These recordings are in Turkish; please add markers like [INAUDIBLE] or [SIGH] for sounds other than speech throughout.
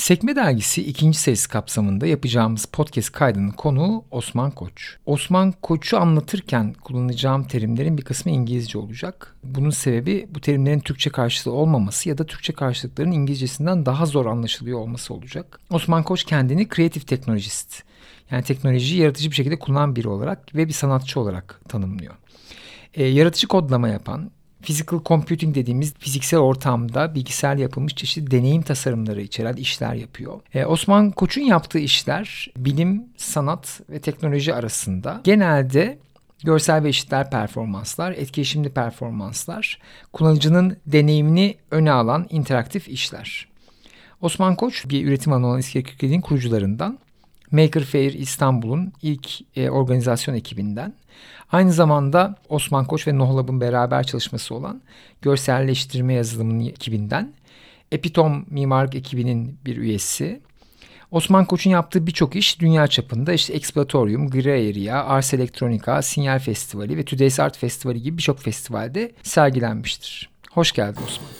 Sekme Dergisi ikinci sayısı kapsamında yapacağımız podcast kaydının konuğu Osman Koç. Osman Koç'u anlatırken kullanacağım terimlerin bir kısmı İngilizce olacak. Bunun sebebi bu terimlerin Türkçe karşılığı olmaması ya da Türkçe karşılıkların İngilizcesinden daha zor anlaşılıyor olması olacak. Osman Koç kendini kreatif teknolojist yani teknolojiyi yaratıcı bir şekilde kullanan biri olarak ve bir sanatçı olarak tanımlıyor. E, yaratıcı kodlama yapan, physical computing dediğimiz fiziksel ortamda bilgisayar yapılmış çeşitli deneyim tasarımları içeren işler yapıyor. Ee, Osman Koç'un yaptığı işler bilim, sanat ve teknoloji arasında genelde görsel ve işitler performanslar, etkileşimli performanslar, kullanıcının deneyimini öne alan interaktif işler. Osman Koç bir üretim olan İskele kurucularından Maker Fair İstanbul'un ilk e, organizasyon ekibinden. Aynı zamanda Osman Koç ve Nohlab'ın beraber çalışması olan görselleştirme yazılımının ekibinden. Epitom Mimarlık ekibinin bir üyesi. Osman Koç'un yaptığı birçok iş dünya çapında işte Exploratorium, Grey Area, Ars Electronica, Sinyal Festivali ve Today's Art Festivali gibi birçok festivalde sergilenmiştir. Hoş geldin Osman.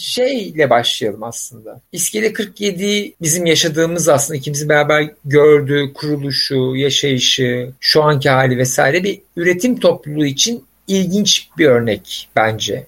Şeyle başlayalım aslında. İskele 47 bizim yaşadığımız aslında ikimizin beraber gördüğü kuruluşu, yaşayışı, şu anki hali vesaire bir üretim topluluğu için ilginç bir örnek bence.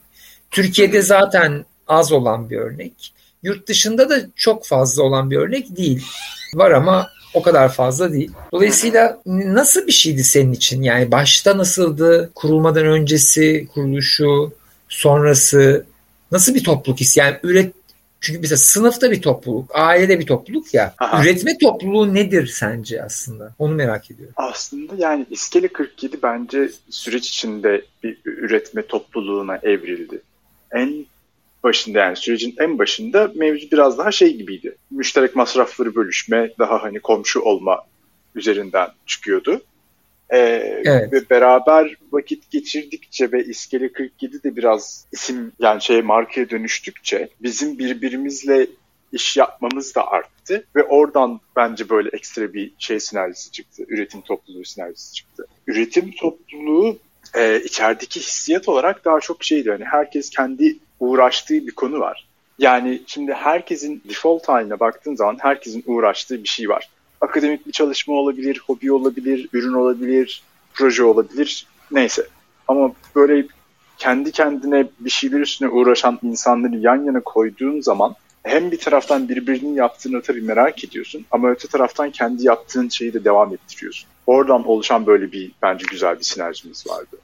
Türkiye'de zaten az olan bir örnek. Yurt dışında da çok fazla olan bir örnek değil. Var ama o kadar fazla değil. Dolayısıyla nasıl bir şeydi senin için? Yani başta nasıldı? Kurulmadan öncesi, kuruluşu, sonrası Nasıl bir topluluk his? Yani üret çünkü mesela sınıfta bir topluluk, ailede bir topluluk ya. Aha. Üretme topluluğu nedir sence aslında? Onu merak ediyorum. Aslında yani İskele 47 bence süreç içinde bir üretme topluluğuna evrildi. En başında yani sürecin en başında mevzu biraz daha şey gibiydi. Müşterek masrafları bölüşme, daha hani komşu olma üzerinden çıkıyordu. Ee, evet. Ve beraber vakit geçirdikçe ve İskele 47 de biraz isim yani şey markaya dönüştükçe bizim birbirimizle iş yapmamız da arttı ve oradan bence böyle ekstra bir şey sinerjisi çıktı. Üretim topluluğu sinerjisi çıktı. Üretim topluluğu e, içerideki hissiyat olarak daha çok şeydi. Hani herkes kendi uğraştığı bir konu var. Yani şimdi herkesin default haline baktığın zaman herkesin uğraştığı bir şey var akademik bir çalışma olabilir, hobi olabilir, ürün olabilir, proje olabilir, neyse. Ama böyle kendi kendine bir şeyler üstüne uğraşan insanları yan yana koyduğun zaman hem bir taraftan birbirinin yaptığını tabii merak ediyorsun ama öte taraftan kendi yaptığın şeyi de devam ettiriyorsun. Oradan oluşan böyle bir bence güzel bir sinerjimiz vardı.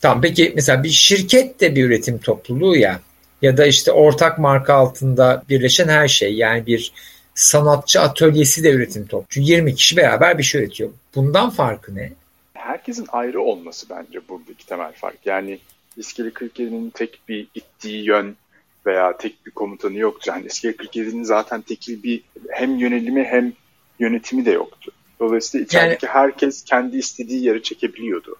Tamam peki mesela bir şirket de bir üretim topluluğu ya ya da işte ortak marka altında birleşen her şey yani bir sanatçı atölyesi de üretim topçu. 20 kişi beraber bir şey üretiyor. Bundan farkı ne? Herkesin ayrı olması bence buradaki temel fark. Yani İskele 47'nin tek bir gittiği yön veya tek bir komutanı yoktu. Yani İskele 47'nin zaten tekil bir hem yönelimi hem yönetimi de yoktu. Dolayısıyla içerideki yani, herkes kendi istediği yeri çekebiliyordu.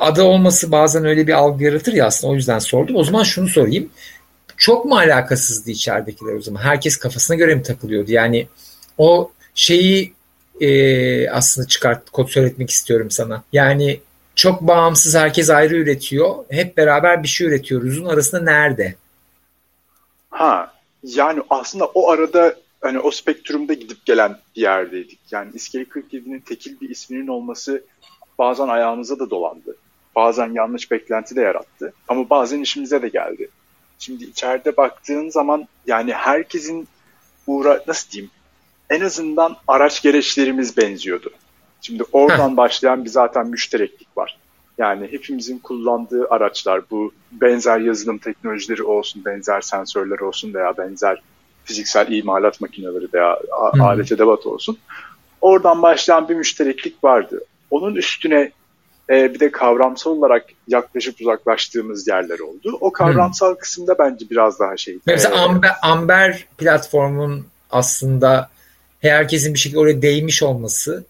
Adı olması bazen öyle bir algı yaratır ya aslında o yüzden sordum. O zaman şunu sorayım çok mu alakasızdı içeridekiler o zaman? Herkes kafasına göre mi takılıyordu? Yani o şeyi e, aslında çıkart, kod söyletmek istiyorum sana. Yani çok bağımsız herkes ayrı üretiyor. Hep beraber bir şey üretiyoruzun arasında nerede? Ha yani aslında o arada hani o spektrumda gidip gelen bir yerdeydik. Yani İskele 47'nin tekil bir isminin olması bazen ayağımıza da dolandı. Bazen yanlış beklenti de yarattı. Ama bazen işimize de geldi. Şimdi içeride baktığın zaman yani herkesin uğra nasıl diyeyim en azından araç gereçlerimiz benziyordu. Şimdi oradan Heh. başlayan bir zaten müştereklik var. Yani hepimizin kullandığı araçlar bu benzer yazılım teknolojileri olsun, benzer sensörler olsun veya benzer fiziksel imalat makineleri veya alet edevat olsun. Oradan başlayan bir müştereklik vardı. Onun üstüne e, bir de kavramsal olarak yaklaşıp uzaklaştığımız yerler oldu. O kavramsal hmm. kısımda bence biraz daha şey. Mesela e, Amber, Amber platformun aslında herkesin bir şekilde oraya değmiş olması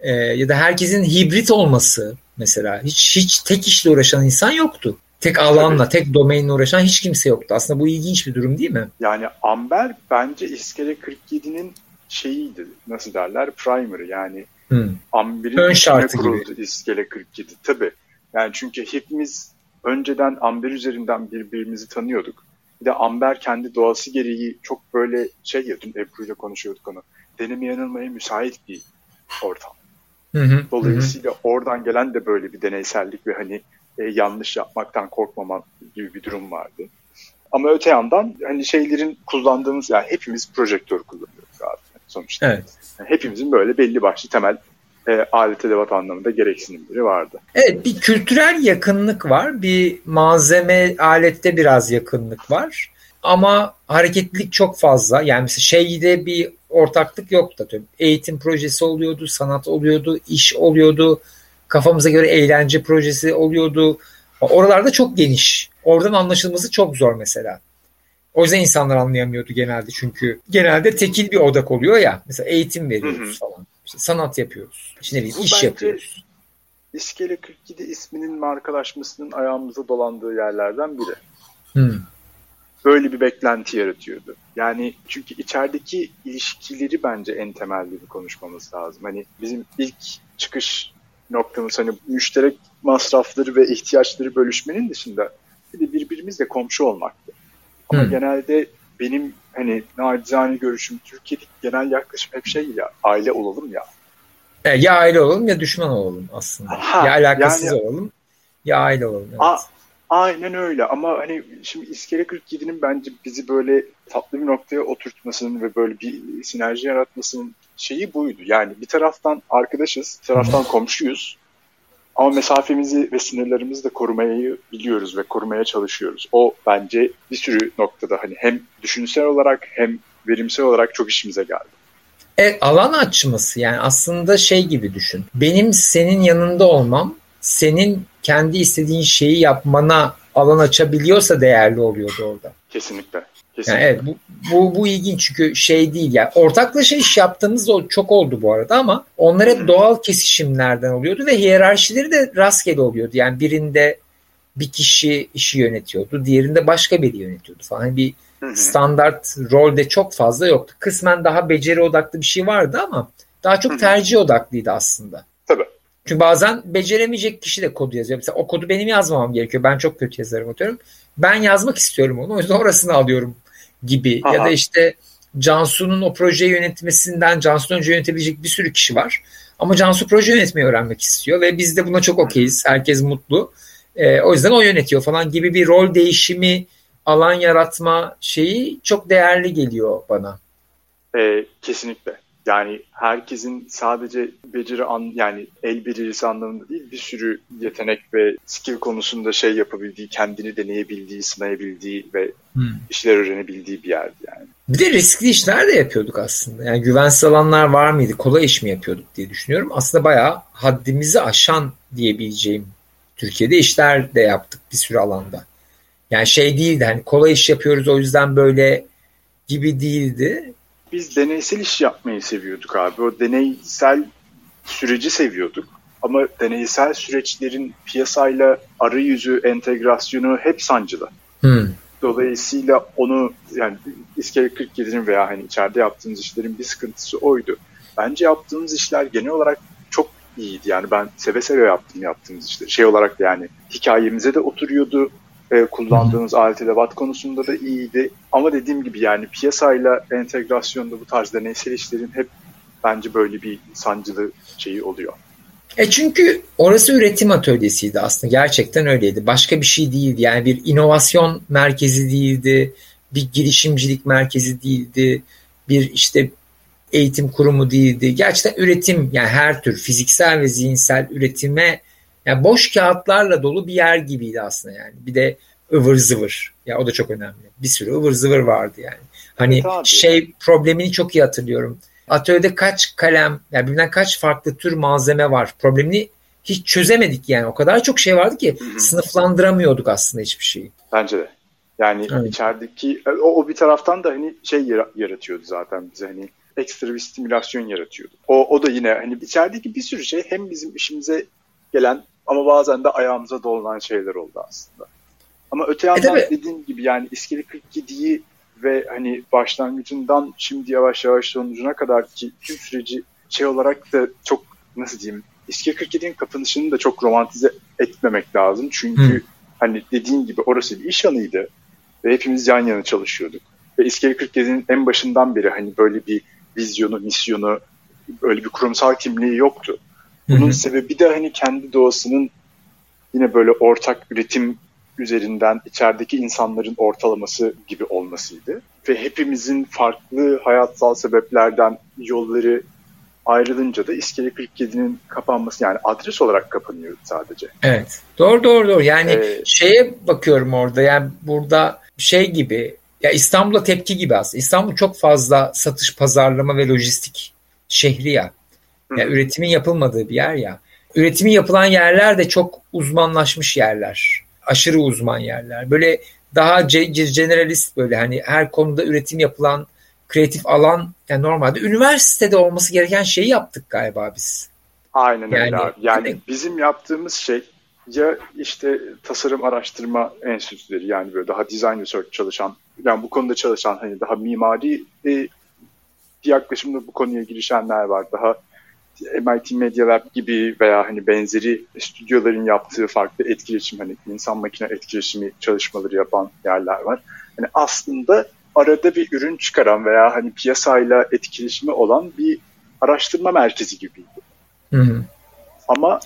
e, ya da herkesin hibrit olması mesela hiç hiç tek işle uğraşan insan yoktu. Tek alanla, Tabii. tek domainle uğraşan hiç kimse yoktu. Aslında bu ilginç bir durum değil mi? Yani Amber bence İskele 47'nin şeyiydi. Nasıl derler? Primer yani Hmm. Amber'in Ön şartı gibi. İskele 47 tabii. Yani çünkü hepimiz önceden Amber üzerinden birbirimizi tanıyorduk. Bir de Amber kendi doğası gereği çok böyle şey ya dün Ebru ile konuşuyorduk onu. Deneme yanılmaya müsait bir ortam. Hı hı, Dolayısıyla hı. oradan gelen de böyle bir deneysellik ve hani e, yanlış yapmaktan korkmaman gibi bir durum vardı. Ama öte yandan hani şeylerin kullandığımız yani hepimiz projektör kullanıyoruz sonuçta. Evet. Hepimizin böyle belli başlı temel e, alet edevat anlamında gereksinimleri vardı. Evet bir kültürel yakınlık var. Bir malzeme alette biraz yakınlık var. Ama hareketlilik çok fazla. Yani mesela şeyde bir ortaklık yoktu. Tabii. Eğitim projesi oluyordu, sanat oluyordu, iş oluyordu. Kafamıza göre eğlence projesi oluyordu. Oralarda çok geniş. Oradan anlaşılması çok zor mesela. O yüzden insanlar anlayamıyordu genelde çünkü genelde tekil bir odak oluyor ya. Mesela eğitim veriyoruz Hı-hı. falan. İşte sanat yapıyoruz. İşte ne bileyim, iş yapıyoruz. İskele 47 isminin markalaşmasının ayağımıza dolandığı yerlerden biri. Hmm. Böyle bir beklenti yaratıyordu. Yani çünkü içerideki ilişkileri bence en temelde bir konuşmamız lazım. Hani bizim ilk çıkış noktamız hani müşterek masrafları ve ihtiyaçları bölüşmenin dışında bir de birbirimizle komşu olmaktı. Ama hmm. genelde benim hani nacizane görüşüm Türkiye'deki genel yaklaşım hep şey ya aile olalım ya. E, ya aile olalım ya düşman olalım aslında. Ha, ya alakasız yani, olalım ya aile olalım. Evet. A, aynen öyle ama hani şimdi İskele 47'nin bence bizi böyle tatlı bir noktaya oturtmasının ve böyle bir sinerji yaratmasının şeyi buydu. Yani bir taraftan arkadaşız, bir taraftan komşuyuz. Ama mesafemizi ve sınırlarımızı da korumayı biliyoruz ve korumaya çalışıyoruz. O bence bir sürü noktada hani hem düşünsel olarak hem verimsel olarak çok işimize geldi. Evet, alan açması yani aslında şey gibi düşün. Benim senin yanında olmam senin kendi istediğin şeyi yapmana alan açabiliyorsa değerli oluyordu orada. Kesinlikle. Yani evet bu, bu, bu ilginç çünkü şey değil yani ortaklaşa iş yaptığımız çok oldu bu arada ama onlar hep doğal kesişimlerden oluyordu ve hiyerarşileri de rastgele oluyordu. Yani birinde bir kişi işi yönetiyordu, diğerinde başka biri yönetiyordu falan. Yani bir standart rolde çok fazla yoktu. Kısmen daha beceri odaklı bir şey vardı ama daha çok tercih odaklıydı aslında. Tabii. Çünkü bazen beceremeyecek kişi de kodu yazıyor. Mesela o kodu benim yazmamam gerekiyor. Ben çok kötü yazarım atıyorum. Ben yazmak istiyorum onu. O yüzden orasını alıyorum gibi Aha. ya da işte Cansu'nun o projeyi yönetmesinden Cansu'dan önce yönetebilecek bir sürü kişi var. Ama Cansu proje yönetmeyi öğrenmek istiyor ve biz de buna çok okeyiz. Herkes mutlu. E, o yüzden o yönetiyor falan gibi bir rol değişimi, alan yaratma şeyi çok değerli geliyor bana. E, kesinlikle. Yani herkesin sadece beceri an yani el becerisi anlamında değil bir sürü yetenek ve skill konusunda şey yapabildiği, kendini deneyebildiği, sınayabildiği ve hmm. işler öğrenebildiği bir yerdi yani. Bir de riskli işler de yapıyorduk aslında. Yani güvensiz alanlar var mıydı? Kolay iş mi yapıyorduk diye düşünüyorum. Aslında bayağı haddimizi aşan diyebileceğim Türkiye'de işler de yaptık bir sürü alanda. Yani şey değildi hani kolay iş yapıyoruz o yüzden böyle gibi değildi biz deneysel iş yapmayı seviyorduk abi. O deneysel süreci seviyorduk. Ama deneysel süreçlerin piyasayla arayüzü, entegrasyonu hep sancılı. Hmm. Dolayısıyla onu yani İskele 47'nin veya hani içeride yaptığımız işlerin bir sıkıntısı oydu. Bence yaptığımız işler genel olarak çok iyiydi. Yani ben seve seve yaptım yaptığımız işleri. Şey olarak da yani hikayemize de oturuyordu e, kullandığımız Hı. alet edevat konusunda da iyiydi. Ama dediğim gibi yani piyasayla entegrasyonda bu tarz deneysel işlerin hep bence böyle bir sancılı şeyi oluyor. E çünkü orası üretim atölyesiydi aslında. Gerçekten öyleydi. Başka bir şey değildi. Yani bir inovasyon merkezi değildi. Bir girişimcilik merkezi değildi. Bir işte eğitim kurumu değildi. Gerçekten üretim yani her tür fiziksel ve zihinsel üretime yani boş kağıtlarla dolu bir yer gibiydi aslında yani. Bir de ıvır zıvır. Ya o da çok önemli. Bir sürü ıvır zıvır vardı yani. Hani evet, şey problemini çok iyi hatırlıyorum. Atölyede kaç kalem, yani birbirinden kaç farklı tür malzeme var. Problemini hiç çözemedik yani. O kadar çok şey vardı ki Hı-hı. sınıflandıramıyorduk aslında hiçbir şeyi. Bence de. Yani evet. içerideki o, o bir taraftan da hani şey yaratıyordu zaten bize hani ekstra bir stimülasyon yaratıyordu. O, o da yine hani içerideki bir sürü şey hem bizim işimize gelen ama bazen de ayağımıza dolanan şeyler oldu aslında. Ama öte yandan e, dediğim gibi yani İskele 47'yi ve hani başlangıcından şimdi yavaş yavaş sonucuna kadar ki tüm süreci şey olarak da çok nasıl diyeyim İskele 47'nin kapanışını da çok romantize etmemek lazım. Çünkü Hı. hani dediğin gibi orası bir iş anıydı ve hepimiz yan yana çalışıyorduk. Ve İskele 47'nin en başından beri hani böyle bir vizyonu, misyonu, böyle bir kurumsal kimliği yoktu. Bunun sebebi de hani kendi doğasının yine böyle ortak üretim üzerinden içerideki insanların ortalaması gibi olmasıydı. Ve hepimizin farklı hayatsal sebeplerden yolları ayrılınca da İskele 47'nin kapanması yani adres olarak kapanıyor sadece. Evet. Doğru doğru doğru. Yani ee, şeye bakıyorum orada yani burada şey gibi ya İstanbul'a tepki gibi aslında. İstanbul çok fazla satış, pazarlama ve lojistik şehri ya. Yani üretimin yapılmadığı bir yer ya. Üretimin yapılan yerler de çok uzmanlaşmış yerler. Aşırı uzman yerler. Böyle daha generalist böyle hani her konuda üretim yapılan kreatif alan yani normalde üniversitede olması gereken şeyi yaptık galiba biz. Aynen yani, öyle abi. Yani bizim yaptığımız şey ya işte tasarım araştırma enstitüleri yani böyle daha design research çalışan yani bu konuda çalışan hani daha mimari bir yaklaşımda bu konuya girişenler var. Daha MIT Media Lab gibi veya hani benzeri stüdyoların yaptığı farklı etkileşim hani insan makine etkileşimi çalışmaları yapan yerler var. Hani aslında arada bir ürün çıkaran veya hani piyasayla etkileşimi olan bir araştırma merkezi gibiydi. Hı hı. Ama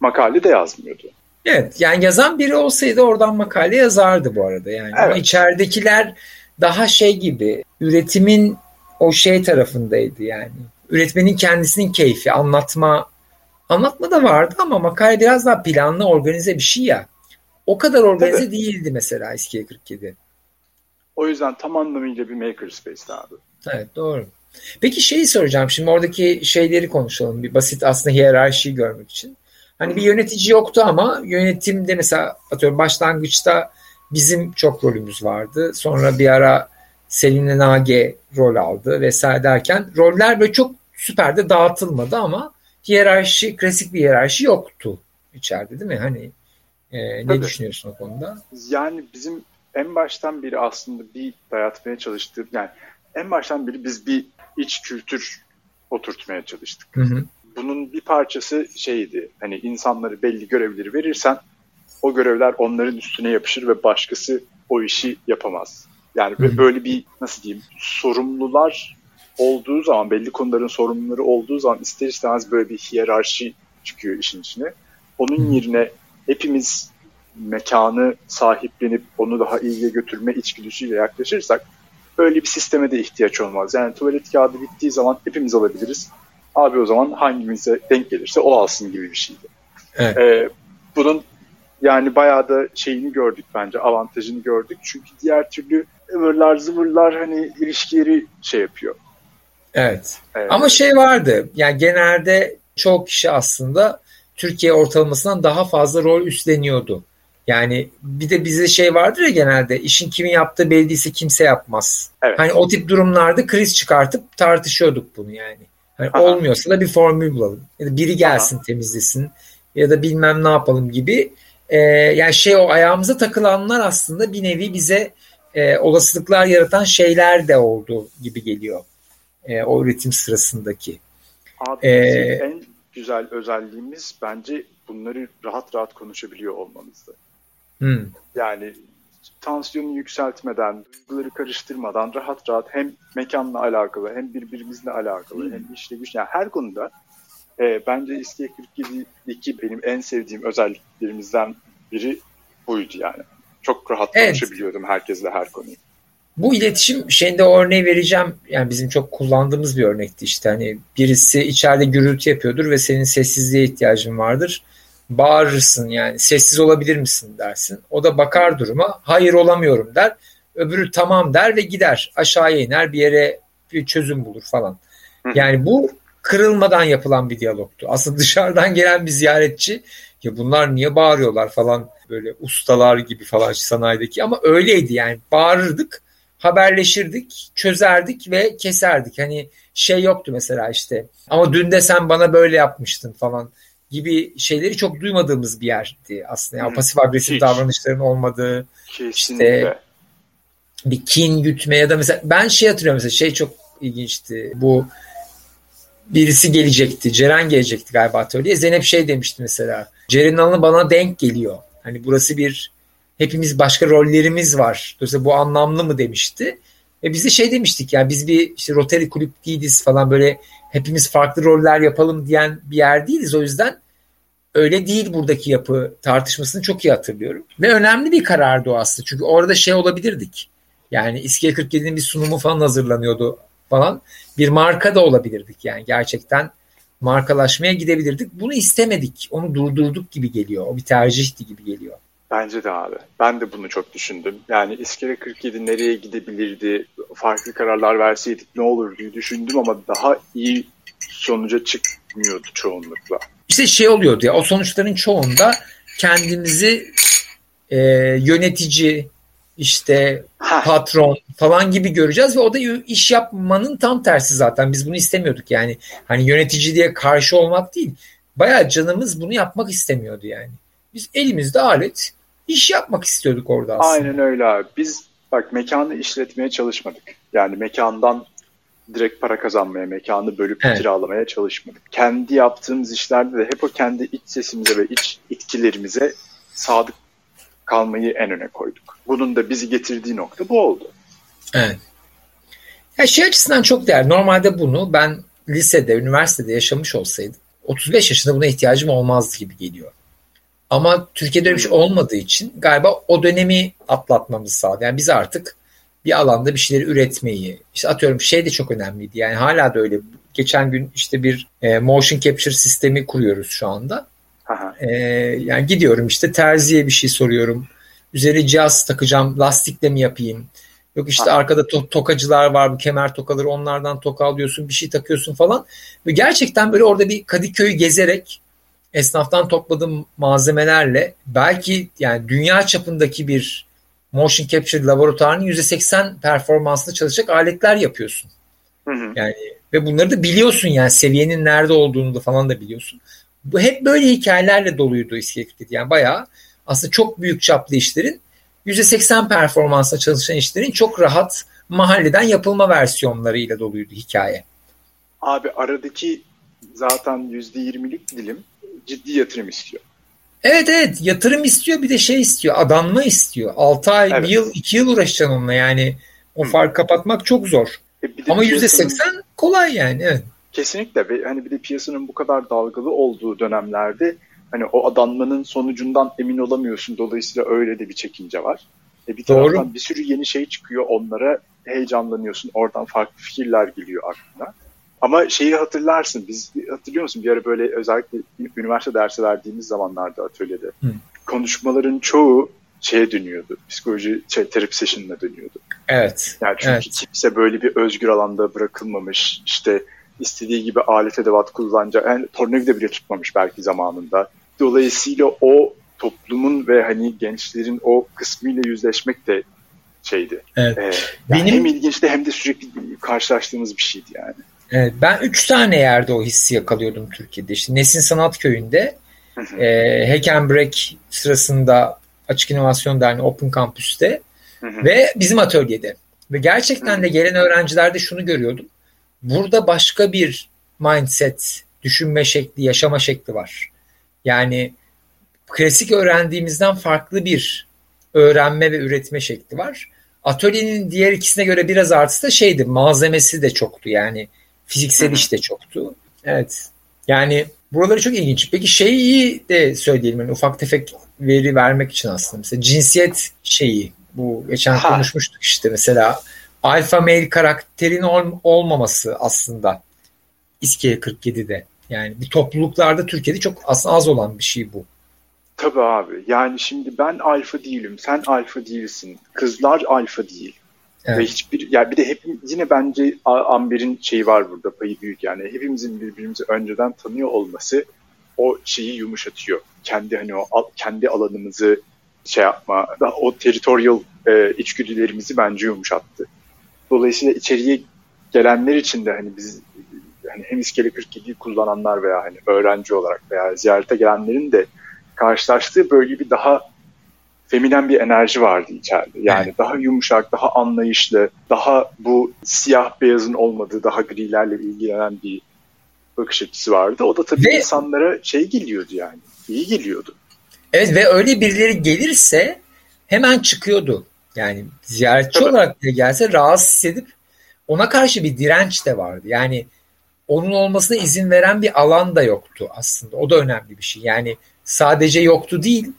makale de yazmıyordu. Evet yani yazan biri olsaydı oradan makale yazardı bu arada yani. Evet. Ama içeridekiler daha şey gibi üretimin o şey tarafındaydı yani. Üretmenin kendisinin keyfi, anlatma anlatma da vardı ama makale biraz daha planlı, organize bir şey ya. O kadar organize Tabii. değildi mesela Eskiye 47. O yüzden tam anlamıyla bir makerspace'ti abi. Evet doğru. Peki şeyi soracağım şimdi oradaki şeyleri konuşalım. Bir basit aslında hiyerarşiyi görmek için. Hani bir yönetici yoktu ama yönetimde mesela atıyorum başlangıçta bizim çok rolümüz vardı. Sonra bir ara Selin Nage rol aldı vesaire derken roller böyle çok süper de dağıtılmadı ama hiyerarşi, klasik bir hiyerarşi yoktu içeride değil mi? Hani e, ne Tabii. düşünüyorsun o konuda? Yani bizim en baştan beri aslında bir dayatmaya çalıştığım yani en baştan beri biz bir iç kültür oturtmaya çalıştık. Hı hı. Bunun bir parçası şeydi hani insanları belli görevleri verirsen o görevler onların üstüne yapışır ve başkası o işi yapamaz. Yani hı hı. böyle bir nasıl diyeyim sorumlular olduğu zaman belli konuların sorumluları olduğu zaman ister istemez böyle bir hiyerarşi çıkıyor işin içine. Onun yerine hepimiz mekanı sahiplenip onu daha iyiye götürme içgüdüsüyle yaklaşırsak böyle bir sisteme de ihtiyaç olmaz. Yani tuvalet kağıdı bittiği zaman hepimiz alabiliriz. Abi o zaman hangimize denk gelirse o alsın gibi bir şeydi. Evet. Ee, bunun yani bayağı da şeyini gördük bence, avantajını gördük. Çünkü diğer türlü ıvırlar zıvırlar hani ilişkileri şey yapıyor. Evet. evet. Ama şey vardı yani genelde çok kişi aslında Türkiye ortalamasından daha fazla rol üstleniyordu. Yani bir de bize şey vardır ya genelde işin kimin yaptığı belli değilse kimse yapmaz. Evet. Hani o tip durumlarda kriz çıkartıp tartışıyorduk bunu yani. Hani olmuyorsa da bir formül bulalım. Ya da biri gelsin Aha. temizlesin ya da bilmem ne yapalım gibi. Ee, yani şey o ayağımıza takılanlar aslında bir nevi bize e, olasılıklar yaratan şeyler de oldu gibi geliyor. E, o üretim sırasındaki. Abi ee, en güzel özelliğimiz bence bunları rahat rahat konuşabiliyor olmamızdı. Hmm. Yani tansiyonu yükseltmeden, duyguları karıştırmadan rahat rahat hem mekanla alakalı hem birbirimizle alakalı hmm. hem işle güç yani her konuda e, bence İSKİ 47'deki benim en sevdiğim özelliklerimizden biri buydu yani. Çok rahat evet. konuşabiliyordum herkesle her konuyu. Bu iletişim şeyinde o örneği vereceğim. Yani bizim çok kullandığımız bir örnekti işte. Hani birisi içeride gürültü yapıyordur ve senin sessizliğe ihtiyacın vardır bağırırsın yani sessiz olabilir misin dersin. O da bakar duruma hayır olamıyorum der. Öbürü tamam der ve gider aşağıya iner bir yere bir çözüm bulur falan. Yani bu kırılmadan yapılan bir diyalogtu. Aslında dışarıdan gelen bir ziyaretçi ya bunlar niye bağırıyorlar falan böyle ustalar gibi falan sanayideki ama öyleydi yani bağırırdık haberleşirdik çözerdik ve keserdik hani şey yoktu mesela işte ama dün de sen bana böyle yapmıştın falan gibi şeyleri çok duymadığımız bir yerdi aslında. Yani pasif agresif Hiç. davranışların olmadığı Kesinlikle. işte bir kin gütme ya da mesela ben şey hatırlıyorum mesela şey çok ilginçti. Bu birisi gelecekti. Ceren gelecekti galiba atölyeye. Zeynep şey demişti mesela. Ceren'in alanı bana denk geliyor. Hani burası bir hepimiz başka rollerimiz var. Dolayısıyla bu anlamlı mı demişti. Ve biz de şey demiştik yani biz bir işte Rotary kulüp değiliz falan böyle hepimiz farklı roller yapalım diyen bir yer değiliz. O yüzden öyle değil buradaki yapı tartışmasını çok iyi hatırlıyorum. Ve önemli bir karardı o aslında. Çünkü orada şey olabilirdik. Yani İskele 47'nin bir sunumu falan hazırlanıyordu falan. Bir marka da olabilirdik yani gerçekten markalaşmaya gidebilirdik. Bunu istemedik. Onu durdurduk gibi geliyor. O bir tercihti gibi geliyor. Bence de abi. Ben de bunu çok düşündüm. Yani İskele 47 nereye gidebilirdi? Farklı kararlar verseydik ne olur diye düşündüm ama daha iyi sonuca çıkmıyordu çoğunlukla. İşte şey oluyordu ya o sonuçların çoğunda kendimizi e, yönetici, işte Heh. patron falan gibi göreceğiz ve o da iş yapmanın tam tersi zaten. Biz bunu istemiyorduk yani. Hani yönetici diye karşı olmak değil. Bayağı canımız bunu yapmak istemiyordu yani. Biz elimizde alet iş yapmak istiyorduk orada aslında. Aynen öyle abi. Biz bak mekanı işletmeye çalışmadık. Yani mekandan direkt para kazanmaya, mekanı bölüp evet. kiralamaya çalışmadık. Kendi yaptığımız işlerde de hep o kendi iç sesimize ve iç itkilerimize sadık kalmayı en öne koyduk. Bunun da bizi getirdiği nokta bu oldu. Evet. Ya şey açısından çok değerli. Normalde bunu ben lisede, üniversitede yaşamış olsaydım 35 yaşında buna ihtiyacım olmazdı gibi geliyor. Ama Türkiye'de öyle bir şey olmadığı için galiba o dönemi atlatmamız sağladı. Yani biz artık bir alanda bir şeyleri üretmeyi, işte atıyorum şey de çok önemliydi. Yani hala da öyle. Geçen gün işte bir e, motion capture sistemi kuruyoruz şu anda. E, yani gidiyorum işte terziye bir şey soruyorum. Üzeri cihaz takacağım, lastikle mi yapayım? Yok işte Aha. arkada to- tokacılar var, bu kemer tokaları onlardan toka alıyorsun, bir şey takıyorsun falan. Ve gerçekten böyle orada bir Kadıköy'ü gezerek esnaftan topladığım malzemelerle belki yani dünya çapındaki bir motion capture laboratuvarının %80 performanslı çalışacak aletler yapıyorsun. Hı hı. Yani ve bunları da biliyorsun yani seviyenin nerede olduğunu da falan da biliyorsun. Bu hep böyle hikayelerle doluydu iskelet Yani bayağı aslında çok büyük çaplı işlerin %80 performansla çalışan işlerin çok rahat mahalleden yapılma versiyonlarıyla doluydu hikaye. Abi aradaki zaten %20'lik dilim ciddi yatırım istiyor. Evet evet yatırım istiyor bir de şey istiyor adanma istiyor. 6 ay, evet. bir yıl, 2 yıl uğraşacaksın onunla yani. O fark kapatmak çok zor. E Ama %80 kolay yani evet. Kesinlikle ve hani bir de piyasanın bu kadar dalgalı olduğu dönemlerde hani o adanmanın sonucundan emin olamıyorsun. Dolayısıyla öyle de bir çekince var. E bir Doğru. taraftan bir sürü yeni şey çıkıyor. Onlara heyecanlanıyorsun. Oradan farklı fikirler geliyor aklına. Ama şeyi hatırlarsın, biz hatırlıyor musun bir ara böyle özellikle üniversite dersi verdiğimiz zamanlarda atölyede Hı. konuşmaların çoğu şeye dönüyordu. Psikoloji şey, terapi session'ına dönüyordu. Evet. Yani çünkü evet. kimse böyle bir özgür alanda bırakılmamış. İşte istediği gibi alet edevat kullanacak. Yani tornavida bile tutmamış belki zamanında. Dolayısıyla o toplumun ve hani gençlerin o kısmıyla yüzleşmek de şeydi. Evet. Ee, yani Benim... Hem ilginçti hem de sürekli karşılaştığımız bir şeydi yani. Evet, ben üç tane yerde o hissi yakalıyordum Türkiye'de. İşte Nesin Sanat Köyü'nde e, Hack and Break sırasında Açık İnovasyon Derneği Open Campus'te ve bizim atölyede. Ve gerçekten de gelen öğrencilerde şunu görüyordum. Burada başka bir mindset, düşünme şekli, yaşama şekli var. Yani klasik öğrendiğimizden farklı bir öğrenme ve üretme şekli var. Atölyenin diğer ikisine göre biraz artısı da şeydi, malzemesi de çoktu yani Fiziksel iş de çoktu. Evet. Yani buraları çok ilginç. Peki şeyi de söyleyelim. Yani ufak tefek veri vermek için aslında. Mesela cinsiyet şeyi. Bu geçen ha. konuşmuştuk işte mesela. Alfa male karakterin ol, olmaması aslında İskele 47'de. Yani bir topluluklarda Türkiye'de çok aslında az olan bir şey bu. Tabii abi. Yani şimdi ben alfa değilim. Sen alfa değilsin. Kızlar alfa değil. Evet. Ve hiçbir yani bir de hep yine bence Amber'in şeyi var burada payı büyük yani hepimizin birbirimizi önceden tanıyor olması o şeyi yumuşatıyor. Kendi hani o kendi alanımızı şey yapma, o territorial e, içgüdülerimizi bence yumuşattı. Dolayısıyla içeriye gelenler için de hani biz hani hem iskele 47'yi kullananlar veya hani öğrenci olarak veya ziyarete gelenlerin de karşılaştığı böyle bir daha feminen bir enerji vardı içeride. Yani evet. daha yumuşak, daha anlayışlı, daha bu siyah beyazın olmadığı, daha grilerle ilgilenen bir bakış açısı vardı. O da tabii ve, insanlara şey geliyordu yani. İyi geliyordu. Evet ve öyle birileri gelirse hemen çıkıyordu. Yani ziyaretçi tabii. olarak bile gelse rahatsız hissedip ona karşı bir direnç de vardı. Yani onun olmasına izin veren bir alan da yoktu aslında. O da önemli bir şey. Yani sadece yoktu değil,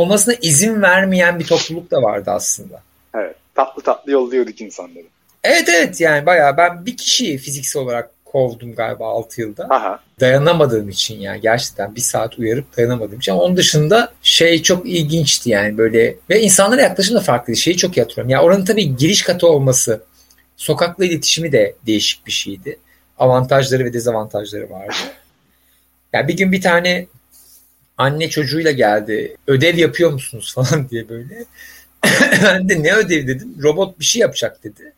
olmasına izin vermeyen bir topluluk da vardı aslında. Evet. Tatlı tatlı yolluyorduk insanları. Evet evet yani bayağı ben bir kişiyi fiziksel olarak kovdum galiba 6 yılda. Aha. Dayanamadığım için yani gerçekten bir saat uyarıp dayanamadığım için. Onun dışında şey çok ilginçti yani böyle ve insanlara yaklaşım da farklıydı. Şeyi çok iyi hatırlıyorum. Yani oranın tabii giriş katı olması sokakla iletişimi de değişik bir şeydi. Avantajları ve dezavantajları vardı. [LAUGHS] Yani bir gün bir tane anne çocuğuyla geldi. Ödev yapıyor musunuz [LAUGHS] falan diye böyle. [LAUGHS] ben de ne ödev dedim. Robot bir şey yapacak dedi.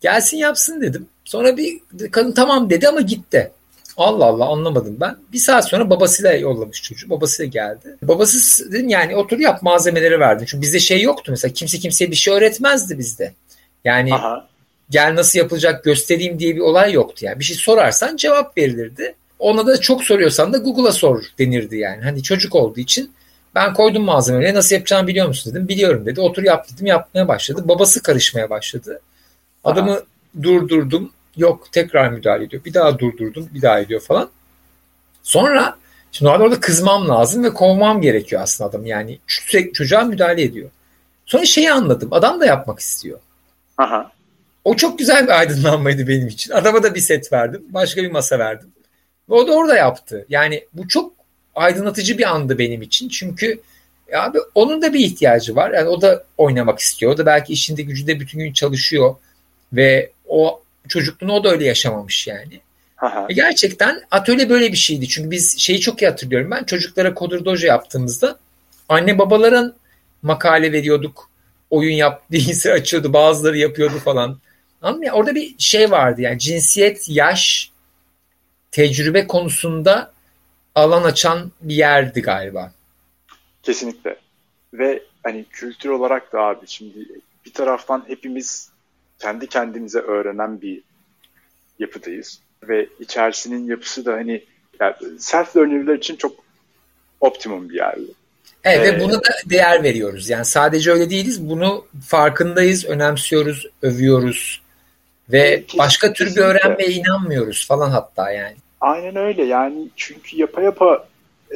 Gelsin yapsın dedim. Sonra bir kadın tamam dedi ama gitti. Allah Allah anlamadım ben. Bir saat sonra babasıyla yollamış çocuğu. Babasıyla geldi. Babası dedim yani otur yap malzemeleri verdi. Çünkü bizde şey yoktu mesela. Kimse kimseye bir şey öğretmezdi bizde. Yani Aha. gel nasıl yapılacak göstereyim diye bir olay yoktu yani. Bir şey sorarsan cevap verilirdi. Ona da çok soruyorsan da Google'a sor denirdi yani. Hani çocuk olduğu için ben koydum malzemeleri nasıl yapacağını biliyor musun dedim. Biliyorum dedi. Otur yap dedim. Yapmaya başladı. Babası karışmaya başladı. Adamı Aha. durdurdum. Yok tekrar müdahale ediyor. Bir daha durdurdum. Bir daha ediyor falan. Sonra şimdi orada kızmam lazım ve kovmam gerekiyor aslında adam. Yani sürekli çocuğa müdahale ediyor. Sonra şeyi anladım. Adam da yapmak istiyor. Aha. O çok güzel bir aydınlanmaydı benim için. Adama da bir set verdim. Başka bir masa verdim. O da orada yaptı. Yani bu çok aydınlatıcı bir andı benim için. Çünkü abi onun da bir ihtiyacı var. Yani o da oynamak istiyor. O da belki işinde gücünde bütün gün çalışıyor ve o çocukluğunu o da öyle yaşamamış yani. Aha. E gerçekten atölye böyle bir şeydi. Çünkü biz şeyi çok iyi hatırlıyorum ben. Çocuklara Coder Dojo yaptığımızda anne babaların makale veriyorduk. Oyun yap, [LAUGHS] bilgisayar açıyordu. Bazıları yapıyordu falan. Anladın mı? Orada bir şey vardı yani cinsiyet, yaş, tecrübe konusunda alan açan bir yerdi galiba. Kesinlikle. Ve hani kültür olarak da abi şimdi bir taraftan hepimiz kendi kendimize öğrenen bir yapıdayız. Ve içerisinin yapısı da hani yani self learner'lar için çok optimum bir yerdi. Evet ee, ve buna da değer veriyoruz. Yani sadece öyle değiliz. Bunu farkındayız, önemsiyoruz, övüyoruz. Ve kesinlikle. başka tür bir öğrenmeye inanmıyoruz falan hatta yani. Aynen öyle yani çünkü yapa yapa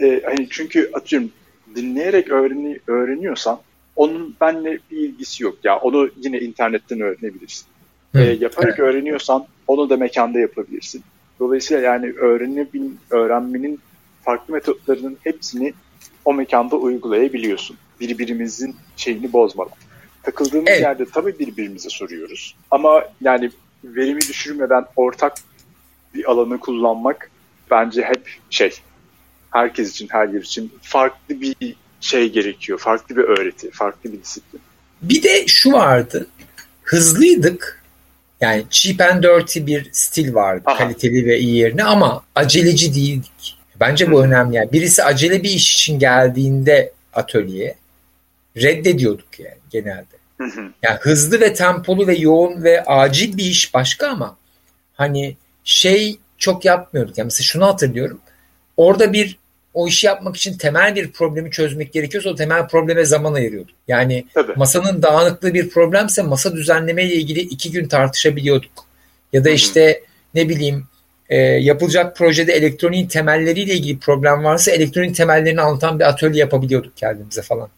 e, hani çünkü atıyorum dinleyerek öğreni, öğreniyorsan onun benle bir ilgisi yok ya onu yine internetten öğrenebilirsin. E, yaparak evet. öğreniyorsan onu da mekanda yapabilirsin. Dolayısıyla yani öğrenebil, öğrenmenin farklı metotlarının hepsini o mekanda uygulayabiliyorsun. Birbirimizin şeyini bozmadan. Takıldığımız evet. yerde tabii birbirimize soruyoruz. Ama yani verimi düşürmeden ortak bir alanı kullanmak bence hep şey herkes için her yer için farklı bir şey gerekiyor. Farklı bir öğreti, farklı bir disiplin. Bir de şu vardı. Hızlıydık. Yani cheap and dirty bir stil vardı. Aha. Kaliteli ve iyi yerine ama aceleci değildik. Bence bu Hı. önemli. Yani birisi acele bir iş için geldiğinde atölyeye reddediyorduk yani genelde. Hı hı. Yani hızlı ve tempolu ve yoğun ve acil bir iş başka ama hani şey çok yapmıyorduk. Yani mesela şunu hatırlıyorum. Orada bir o işi yapmak için temel bir problemi çözmek gerekiyorsa o temel probleme zaman ayırıyorduk. Yani Tabii. masanın dağınıklığı bir problemse masa düzenleme ile ilgili iki gün tartışabiliyorduk. Ya da işte Hı-hı. ne bileyim e, yapılacak projede elektroniğin temelleriyle ilgili problem varsa elektronik temellerini anlatan bir atölye yapabiliyorduk kendimize falan.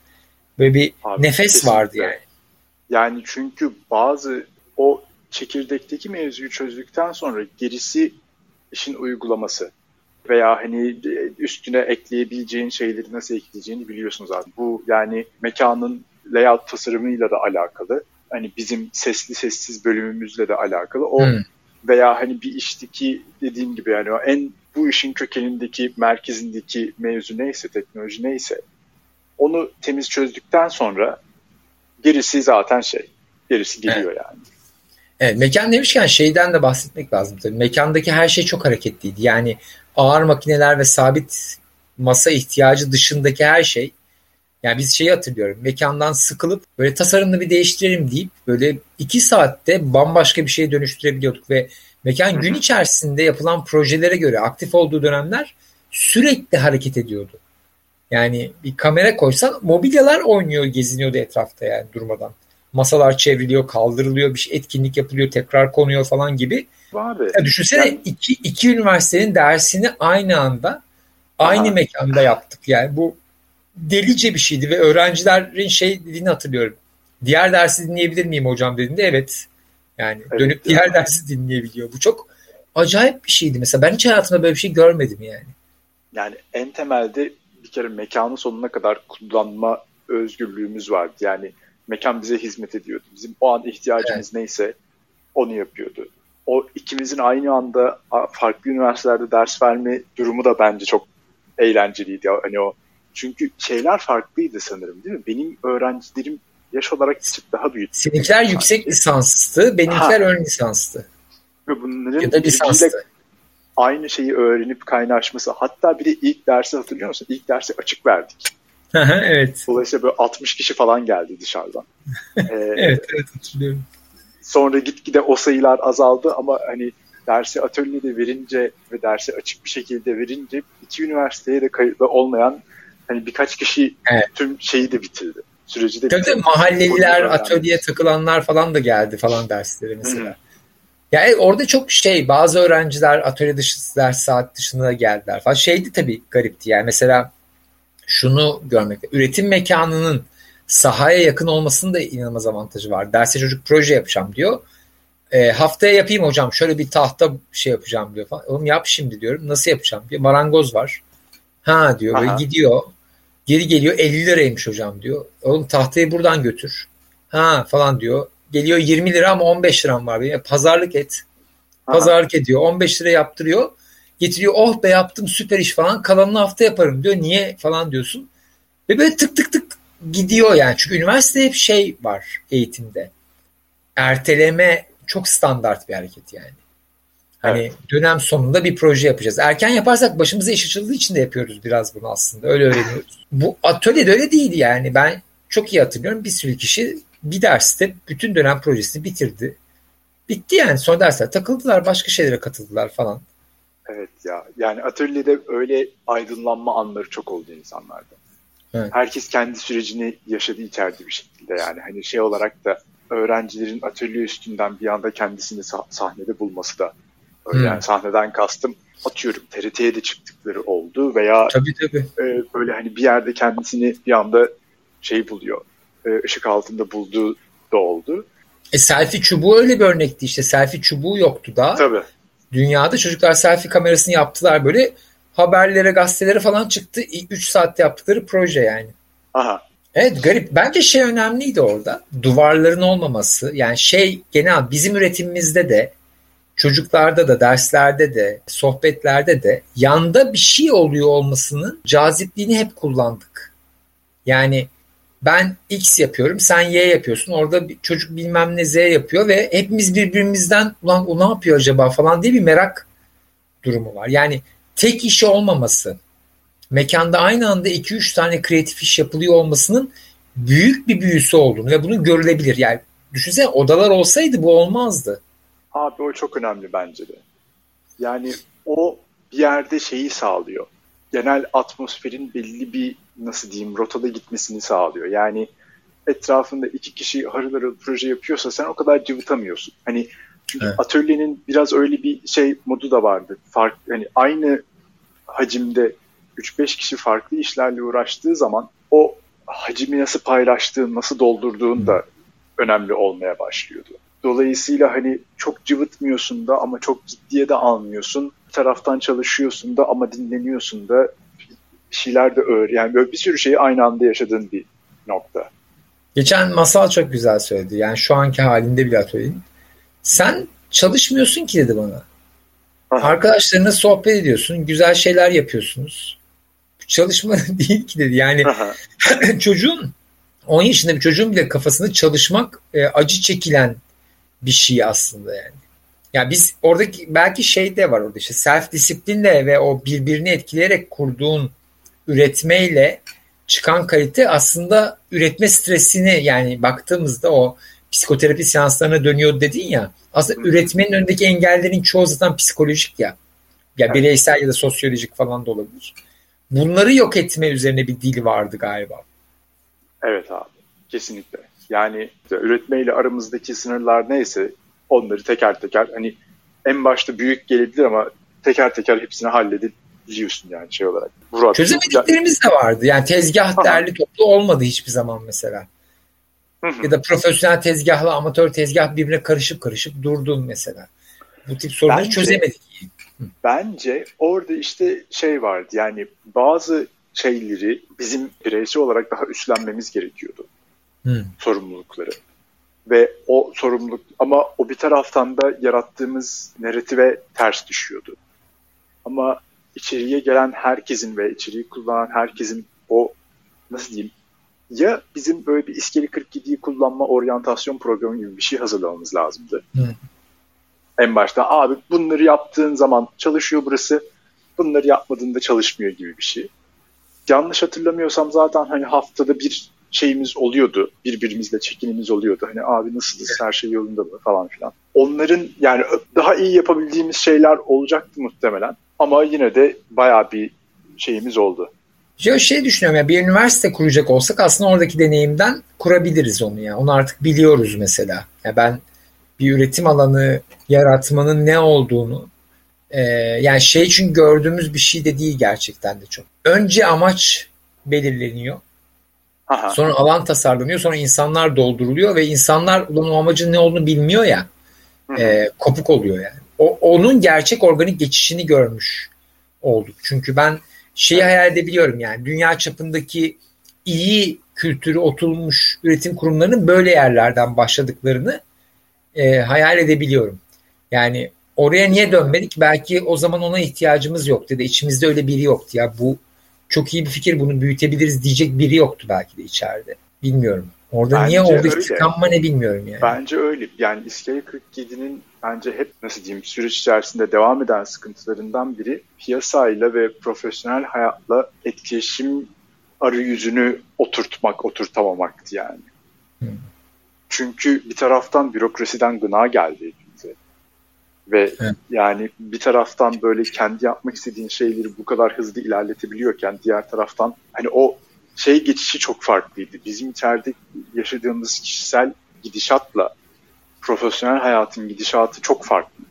Böyle bir Abi, nefes kesinlikle. vardı yani. Yani çünkü bazı o çekirdekteki mevzuyu çözdükten sonra gerisi işin uygulaması veya hani üstüne ekleyebileceğin şeyleri nasıl ekleyeceğini biliyorsunuz abi. Bu yani mekanın layout tasarımıyla da alakalı. Hani bizim sesli sessiz bölümümüzle de alakalı. O hmm. veya hani bir işteki dediğim gibi yani o en bu işin kökenindeki, merkezindeki mevzu neyse, teknoloji neyse onu temiz çözdükten sonra gerisi zaten şey. Gerisi geliyor evet. yani. Evet, mekan demişken şeyden de bahsetmek lazım tabii. Mekandaki her şey çok hareketliydi. Yani ağır makineler ve sabit masa ihtiyacı dışındaki her şey. Yani biz şeyi hatırlıyorum. Mekandan sıkılıp böyle tasarımını bir değiştirelim deyip böyle iki saatte bambaşka bir şeye dönüştürebiliyorduk ve Mekan gün içerisinde yapılan projelere göre aktif olduğu dönemler sürekli hareket ediyordu. Yani bir kamera koysan mobilyalar oynuyor, geziniyordu etrafta yani durmadan. Masalar çevriliyor, kaldırılıyor, bir şey, etkinlik yapılıyor, tekrar konuyor falan gibi. Abi, ya düşünsene yani... iki, iki üniversitenin dersini aynı anda aynı Aha. mekanda yaptık. Yani bu delice bir şeydi ve öğrencilerin şey dediğini hatırlıyorum. Diğer dersi dinleyebilir miyim hocam dediğinde evet. Yani evet, dönüp diğer yani. dersi dinleyebiliyor. Bu çok acayip bir şeydi mesela. Ben hiç hayatımda böyle bir şey görmedim yani. Yani en temelde bir kere mekanı sonuna kadar kullanma özgürlüğümüz vardı. Yani mekan bize hizmet ediyordu. Bizim o an ihtiyacımız evet. neyse onu yapıyordu. O ikimizin aynı anda farklı üniversitelerde ders verme durumu da bence çok eğlenceliydi. Hani o çünkü şeyler farklıydı sanırım değil mi? Benim öğrencilerim yaş olarak bir daha büyük. Seninkiler yüksek lisanstı, benimkiler ha. ön lisanstı. Ve bunların ya da lisanstı. aynı şeyi öğrenip kaynaşması. Hatta bir de ilk dersi hatırlıyor musun? İlk dersi açık verdik. Evet. Dolayısıyla böyle 60 kişi falan geldi dışarıdan. [LAUGHS] ee, evet, evet hatırlıyorum. Sonra gitgide o sayılar azaldı ama hani dersi atölyede verince ve dersi açık bir şekilde verince iki üniversiteye de kayıtlı olmayan hani birkaç kişi evet. tüm şeyi de bitirdi. Süreci de tabii bitirdi. mahalleliler, yani. atölyeye takılanlar falan da geldi falan derslere mesela. Yani orada çok şey bazı öğrenciler atölye dışı ders saat dışında geldiler falan. Şeydi tabii garipti yani mesela şunu görmek. Üretim mekanının sahaya yakın olmasının da inanılmaz avantajı var. Derse çocuk proje yapacağım diyor. E, haftaya yapayım hocam şöyle bir tahta şey yapacağım diyor falan. Oğlum yap şimdi diyorum. Nasıl yapacağım diyor. Marangoz var. Ha diyor ve gidiyor. Geri geliyor 50 liraymış hocam diyor. Oğlum tahtayı buradan götür. Ha falan diyor. Geliyor 20 lira ama 15 liram var. Benim. Pazarlık et. Pazarlık Aha. ediyor. 15 lira yaptırıyor. Getiriyor oh be yaptım süper iş falan. Kalanını hafta yaparım diyor. Niye falan diyorsun. Ve böyle tık tık tık gidiyor yani. Çünkü üniversite hep şey var eğitimde. Erteleme çok standart bir hareket yani. Hani evet. dönem sonunda bir proje yapacağız. Erken yaparsak başımıza iş açıldığı için de yapıyoruz biraz bunu aslında. Öyle öğreniyoruz. Bu atölyede öyle değildi yani. Ben çok iyi hatırlıyorum. Bir sürü kişi bir derste bütün dönem projesini bitirdi. Bitti yani. Son dersler takıldılar. Başka şeylere katıldılar falan. Evet ya. Yani atölyede öyle aydınlanma anları çok oldu insanlarda. Evet. Herkes kendi sürecini yaşadı içeride bir şekilde yani. Hani şey olarak da öğrencilerin atölye üstünden bir anda kendisini sah- sahnede bulması da öyle. Hmm. Yani sahneden kastım atıyorum TRT'ye de çıktıkları oldu veya tabii, tabii. E, böyle hani bir yerde kendisini bir anda şey buluyor. E, ışık altında bulduğu da oldu. E selfie çubuğu öyle bir örnekti işte. Selfie çubuğu yoktu da. Tabii. Dünyada çocuklar selfie kamerasını yaptılar böyle haberlere, gazetelere falan çıktı. 3 saatte yaptıkları proje yani. Aha. Evet garip. Bence şey önemliydi orada. Duvarların olmaması. Yani şey genel bizim üretimimizde de çocuklarda da derslerde de sohbetlerde de yanda bir şey oluyor olmasının cazipliğini hep kullandık. Yani ben X yapıyorum sen Y yapıyorsun orada çocuk bilmem ne Z yapıyor ve hepimiz birbirimizden ulan o ne yapıyor acaba falan diye bir merak durumu var. Yani tek işi olmaması, mekanda aynı anda 2-3 tane kreatif iş yapılıyor olmasının büyük bir büyüsü olduğunu ve bunu görülebilir. Yani düşünsene odalar olsaydı bu olmazdı. Abi o çok önemli bence de. Yani o bir yerde şeyi sağlıyor. Genel atmosferin belli bir nasıl diyeyim rotada gitmesini sağlıyor. Yani etrafında iki kişi harıl harıl proje yapıyorsa sen o kadar cıvıtamıyorsun. Hani çünkü evet. atölyenin biraz öyle bir şey modu da vardı. Fark hani aynı hacimde 3-5 kişi farklı işlerle uğraştığı zaman o hacimi nasıl paylaştığın, nasıl doldurduğun da önemli olmaya başlıyordu. Dolayısıyla hani çok cıvıtmıyorsun da ama çok ciddiye de almıyorsun. Bir taraftan çalışıyorsun da ama dinleniyorsun da bir şeyler de öğren. Yani böyle bir sürü şeyi aynı anda yaşadığın bir nokta. Geçen Masal çok güzel söyledi. Yani şu anki halinde bile atölyenin. Sen çalışmıyorsun ki dedi bana. Aha. Arkadaşlarına sohbet ediyorsun. Güzel şeyler yapıyorsunuz. Çalışma [LAUGHS] değil ki dedi. Yani [LAUGHS] çocuğun 10 yaşında bir çocuğun bile kafasında çalışmak e, acı çekilen bir şey aslında yani. Yani biz oradaki belki şey de var orada işte self disiplinle ve o birbirini etkileyerek kurduğun üretmeyle çıkan kalite aslında üretme stresini yani baktığımızda o psikoterapi seanslarına dönüyor dedin ya. Aslında Hı. üretmenin önündeki engellerin çoğu zaten psikolojik ya. Ya bireysel ya da sosyolojik falan da olabilir. Bunları yok etme üzerine bir dil vardı galiba. Evet abi. Kesinlikle. Yani üretmeyle aramızdaki sınırlar neyse onları teker teker hani en başta büyük gelebilir ama teker teker hepsini halledebiliyorsun yani şey olarak. Murat, Çözemediklerimiz de vardı. Yani tezgah derli toplu olmadı hiçbir zaman mesela. Ya da profesyonel tezgahla amatör tezgah birbirine karışıp karışıp durdun mesela. Bu tip sorunları bence, çözemedik. Bence orada işte şey vardı yani bazı şeyleri bizim bireysel olarak daha üstlenmemiz gerekiyordu. Hı. Sorumlulukları. Ve o sorumluluk ama o bir taraftan da yarattığımız narratife ters düşüyordu. Ama içeriye gelen herkesin ve içeriği kullanan herkesin o nasıl diyeyim ya bizim böyle bir iskeli 47'yi kullanma oryantasyon programı gibi bir şey hazırlamamız lazımdı. Hı. En başta abi bunları yaptığın zaman çalışıyor burası, bunları yapmadığında çalışmıyor gibi bir şey. Yanlış hatırlamıyorsam zaten hani haftada bir şeyimiz oluyordu. Birbirimizle çekinimiz oluyordu. Hani abi nasılız, her şey yolunda mı falan filan. Onların yani daha iyi yapabildiğimiz şeyler olacaktı muhtemelen. Ama yine de bayağı bir şeyimiz oldu. Ya şey düşünüyorum ya bir üniversite kuracak olsak aslında oradaki deneyimden kurabiliriz onu ya. Onu artık biliyoruz mesela. Ya ben bir üretim alanı yaratmanın ne olduğunu e, yani şey için gördüğümüz bir şey de değil gerçekten de çok. Önce amaç belirleniyor. Aha. Sonra alan tasarlanıyor. Sonra insanlar dolduruluyor ve insanlar ulan o amacın ne olduğunu bilmiyor ya. E, kopuk oluyor yani. O, onun gerçek organik geçişini görmüş olduk. Çünkü ben şeyi hayal edebiliyorum yani dünya çapındaki iyi kültürü oturmuş üretim kurumlarının böyle yerlerden başladıklarını e, hayal edebiliyorum. Yani oraya niye dönmedik? Belki o zaman ona ihtiyacımız yoktu da içimizde öyle biri yoktu. Ya bu çok iyi bir fikir bunu büyütebiliriz diyecek biri yoktu belki de içeride. Bilmiyorum. Orada bence niye oradaki tıkanma ne bilmiyorum yani. Bence öyle. Yani İskele 47'nin bence hep nasıl diyeyim süreç içerisinde devam eden sıkıntılarından biri piyasayla ve profesyonel hayatla etkileşim arayüzünü oturtmak, oturtamamaktı yani. Hmm. Çünkü bir taraftan bürokrasiden gına geldi bize. Ve evet. yani bir taraftan böyle kendi yapmak istediğin şeyleri bu kadar hızlı ilerletebiliyorken diğer taraftan hani o şey geçişi çok farklıydı. Bizim içeride yaşadığımız kişisel gidişatla profesyonel hayatın gidişatı çok farklı.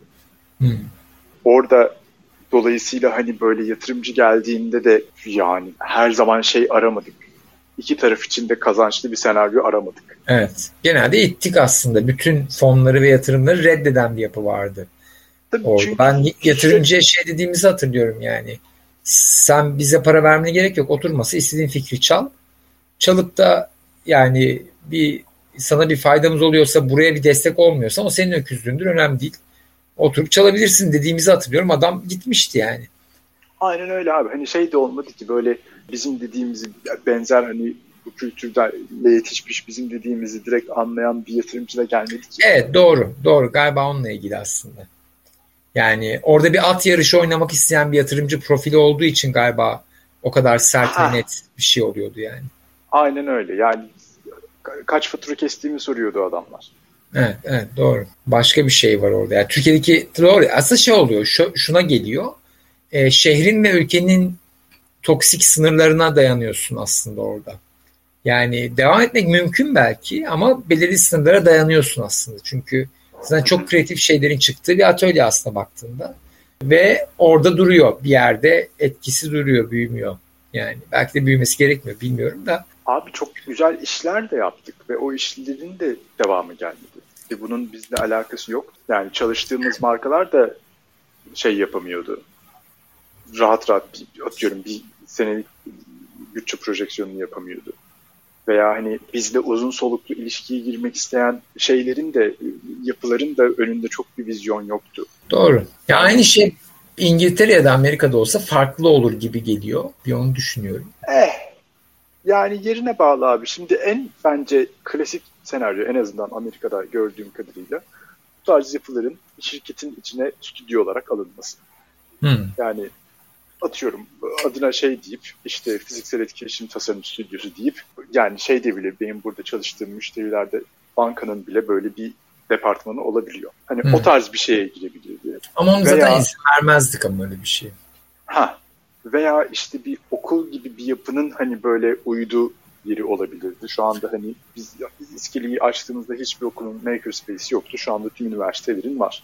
Hmm. Orada dolayısıyla hani böyle yatırımcı geldiğinde de yani her zaman şey aramadık. İki taraf için de kazançlı bir senaryo aramadık. Evet. Genelde ittik aslında. Bütün fonları ve yatırımları reddeden bir yapı vardı. Tabii Orada. Çünkü ben yatırımcıya şey dediğimizi hatırlıyorum yani. Sen bize para vermene gerek yok. Oturması istediğin fikri çal. Çalıp da yani bir sana bir faydamız oluyorsa buraya bir destek olmuyorsa o senin öküzlüğündür önemli değil. Oturup çalabilirsin dediğimizi hatırlıyorum. Adam gitmişti yani. Aynen öyle abi. Hani şey de olmadı ki böyle bizim dediğimizi benzer hani bu kültürde yetişmiş bizim dediğimizi direkt anlayan bir yatırımcı da gelmedi ki. Evet doğru. Doğru. Galiba onunla ilgili aslında. Yani orada bir at yarışı oynamak isteyen bir yatırımcı profili olduğu için galiba o kadar sert ha. ve net bir şey oluyordu yani. Aynen öyle. Yani kaç fatura kestiğimi soruyordu adamlar. Evet, evet doğru. Başka bir şey var orada. Yani Türkiye'deki doğru. Aslında şey oluyor. Şu, şuna geliyor. E, şehrin ve ülkenin toksik sınırlarına dayanıyorsun aslında orada. Yani devam etmek mümkün belki ama belirli sınırlara dayanıyorsun aslında. Çünkü zaten çok kreatif şeylerin çıktığı bir atölye aslında baktığında. Ve orada duruyor bir yerde etkisi duruyor, büyümüyor. Yani belki de büyümesi gerekmiyor bilmiyorum da. Abi çok güzel işler de yaptık ve o işlerin de devamı gelmedi. Ve bunun bizle alakası yok. Yani çalıştığımız markalar da şey yapamıyordu. Rahat rahat bir, atıyorum bir senelik bütçe projeksiyonunu yapamıyordu. Veya hani bizle uzun soluklu ilişkiye girmek isteyen şeylerin de yapıların da önünde çok bir vizyon yoktu. Doğru. Ya aynı şey İngiltere ya da Amerika'da olsa farklı olur gibi geliyor. Bir onu düşünüyorum. Eh yani yerine bağlı abi. Şimdi en bence klasik senaryo en azından Amerika'da gördüğüm kadarıyla bu tarz yapıların şirketin içine stüdyo olarak alınması. Hmm. Yani atıyorum adına şey deyip işte fiziksel etkileşim tasarım stüdyosu deyip yani şey de bile benim burada çalıştığım müşterilerde bankanın bile böyle bir departmanı olabiliyor. Hani hmm. o tarz bir şeye girebilirdi. Ama onu Veya, zaten izin vermezdik ama öyle bir şey. Ha. Veya işte bir okul gibi bir yapının hani böyle uydu yeri olabilirdi. Şu anda hani biz, biz iskeleyi açtığımızda hiçbir okulun makerspace yoktu. Şu anda tüm üniversitelerin var.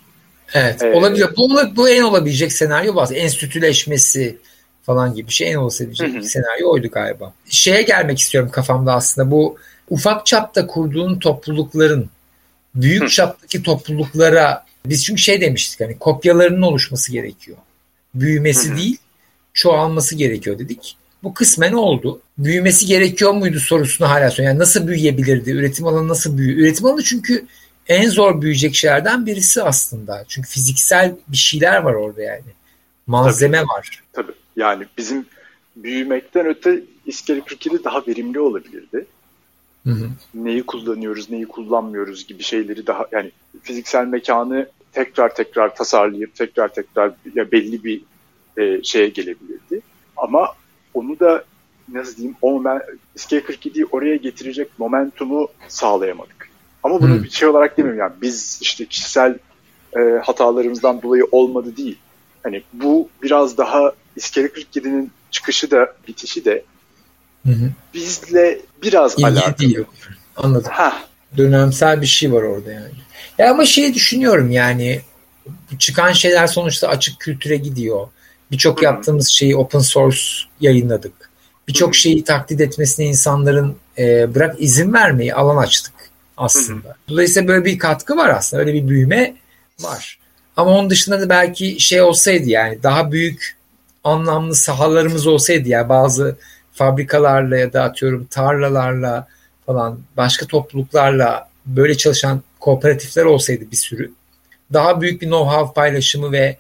Evet ee, olabilir. Bu, bu en olabilecek senaryo bazı. Enstitüleşmesi falan gibi bir şey en olabilecek hı senaryo oydu galiba. Şeye gelmek istiyorum kafamda aslında bu ufak çapta kurduğun toplulukların büyük hı. çaptaki topluluklara biz çünkü şey demiştik hani kopyalarının oluşması gerekiyor. Büyümesi hı değil çoğalması gerekiyor dedik. Bu kısmen oldu. Büyümesi gerekiyor muydu sorusunu hala soruyor. Yani nasıl büyüyebilirdi? Üretim alanı nasıl büyü? Üretim alanı çünkü en zor büyüyecek şeylerden birisi aslında. Çünkü fiziksel bir şeyler var orada yani. Malzeme tabii, var. Tabii. Yani bizim büyümekten öte iskele 47 daha verimli olabilirdi. Hı hı. Neyi kullanıyoruz, neyi kullanmıyoruz gibi şeyleri daha yani fiziksel mekanı tekrar tekrar tasarlayıp tekrar tekrar ya belli bir e, şeye gelebilirdi. Ama onu da nasıl diyeyim o moment, iskele 47'yi oraya getirecek momentumu sağlayamadık. Ama bunu hmm. bir şey olarak demiyorum yani biz işte kişisel e, hatalarımızdan dolayı olmadı değil. Hani bu biraz daha iskele 47'nin çıkışı da bitişi de hı hı. bizle biraz İlgi alakalı. Değil. Anladım. Heh. Dönemsel bir şey var orada yani. Ya ama şeyi düşünüyorum yani çıkan şeyler sonuçta açık kültüre gidiyor. Birçok yaptığımız şeyi open source yayınladık. Birçok şeyi taklit etmesine insanların e, bırak izin vermeyi alan açtık aslında. Dolayısıyla böyle bir katkı var aslında. Öyle bir büyüme var. Ama onun dışında da belki şey olsaydı yani daha büyük anlamlı sahalarımız olsaydı ya yani bazı fabrikalarla ya da atıyorum tarlalarla falan başka topluluklarla böyle çalışan kooperatifler olsaydı bir sürü daha büyük bir know-how paylaşımı ve